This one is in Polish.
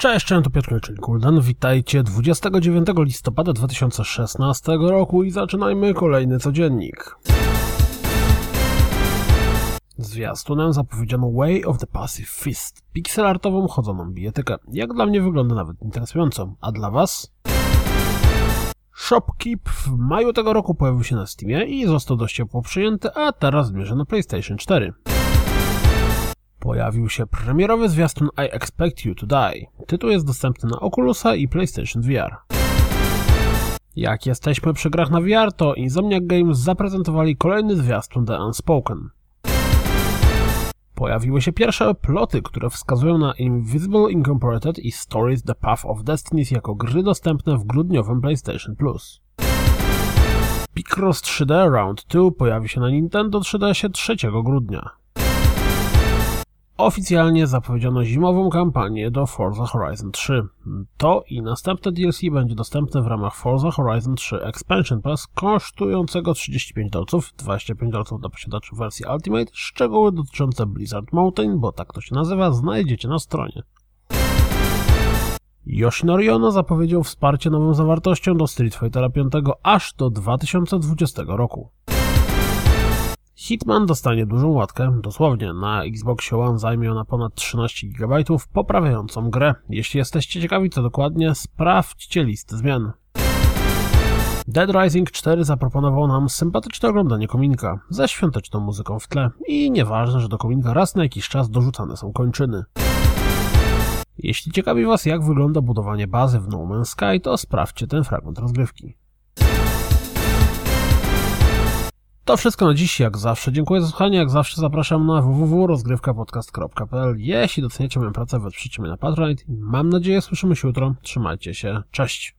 Cześć, cześć, to Piotr Kuldan. Witajcie 29 listopada 2016 roku i zaczynajmy kolejny codziennik. Zwiastunem zapowiedziano Way of the Passive Fist, pixelartową chodzoną bijatykę. Jak dla mnie wygląda nawet interesująco, a dla was? Shopkeep w maju tego roku pojawił się na Steamie i został dość ciepło przyjęty, a teraz zmierza na PlayStation 4. Pojawił się premierowy zwiastun I Expect You to Die. Tytuł jest dostępny na Oculusa i PlayStation VR. Jak jesteśmy przy grach na VR, to Insomniac Games zaprezentowali kolejny zwiastun The Unspoken. Pojawiły się pierwsze ploty, które wskazują na Invisible Incorporated i Stories The Path of Destinies jako gry dostępne w grudniowym PlayStation Plus. Picross 3D Round 2 pojawi się na Nintendo 3DS 3 grudnia. Oficjalnie zapowiedziano zimową kampanię do Forza Horizon 3. To i następne DLC będzie dostępne w ramach Forza Horizon 3 Expansion Pass kosztującego 35 dolców, 25 dolców dla posiadaczy wersji Ultimate. Szczegóły dotyczące Blizzard Mountain, bo tak to się nazywa, znajdziecie na stronie. Yoshinori Ono zapowiedział wsparcie nową zawartością do Street Fightera 5 aż do 2020 roku. Hitman dostanie dużą łatkę, dosłownie na Xbox One zajmie ona ponad 13 GB, poprawiającą grę. Jeśli jesteście ciekawi co dokładnie, sprawdźcie listę zmian. Dead Rising 4 zaproponował nam sympatyczne oglądanie kominka, ze świąteczną muzyką w tle i nieważne, że do kominka raz na jakiś czas dorzucane są kończyny. Jeśli ciekawi Was jak wygląda budowanie bazy w No Man's Sky, to sprawdźcie ten fragment rozgrywki. To wszystko na dziś, jak zawsze. Dziękuję za słuchanie, jak zawsze zapraszam na www.rozgrywkapodcast.pl Jeśli doceniacie moją pracę, wesprzyjcie mnie na Patronite i mam nadzieję słyszymy się jutro. Trzymajcie się, cześć!